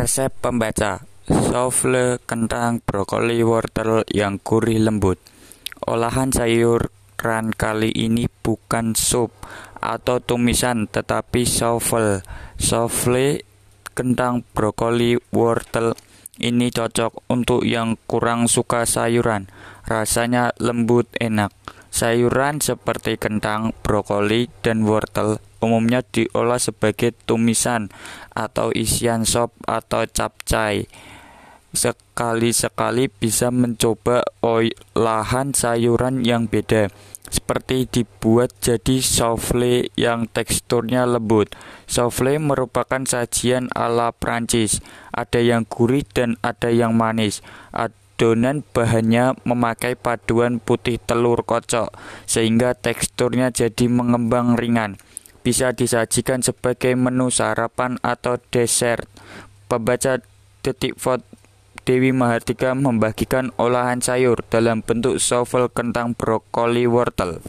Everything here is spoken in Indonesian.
Resep pembaca. Souffle kentang brokoli wortel yang gurih lembut. Olahan sayuran kali ini bukan sup atau tumisan tetapi souffle. Souffle kentang brokoli wortel ini cocok untuk yang kurang suka sayuran. Rasanya lembut enak. Sayuran seperti kentang, brokoli, dan wortel umumnya diolah sebagai tumisan atau isian sop atau capcay. Sekali-sekali bisa mencoba olahan sayuran yang beda, seperti dibuat jadi souffle yang teksturnya lembut. Souffle merupakan sajian ala Prancis, ada yang gurih dan ada yang manis. Adonan bahannya memakai paduan putih telur kocok sehingga teksturnya jadi mengembang ringan. Bisa disajikan sebagai menu sarapan atau dessert. Pembaca detik vote Dewi Mahardika membagikan olahan sayur dalam bentuk souffle kentang brokoli wortel.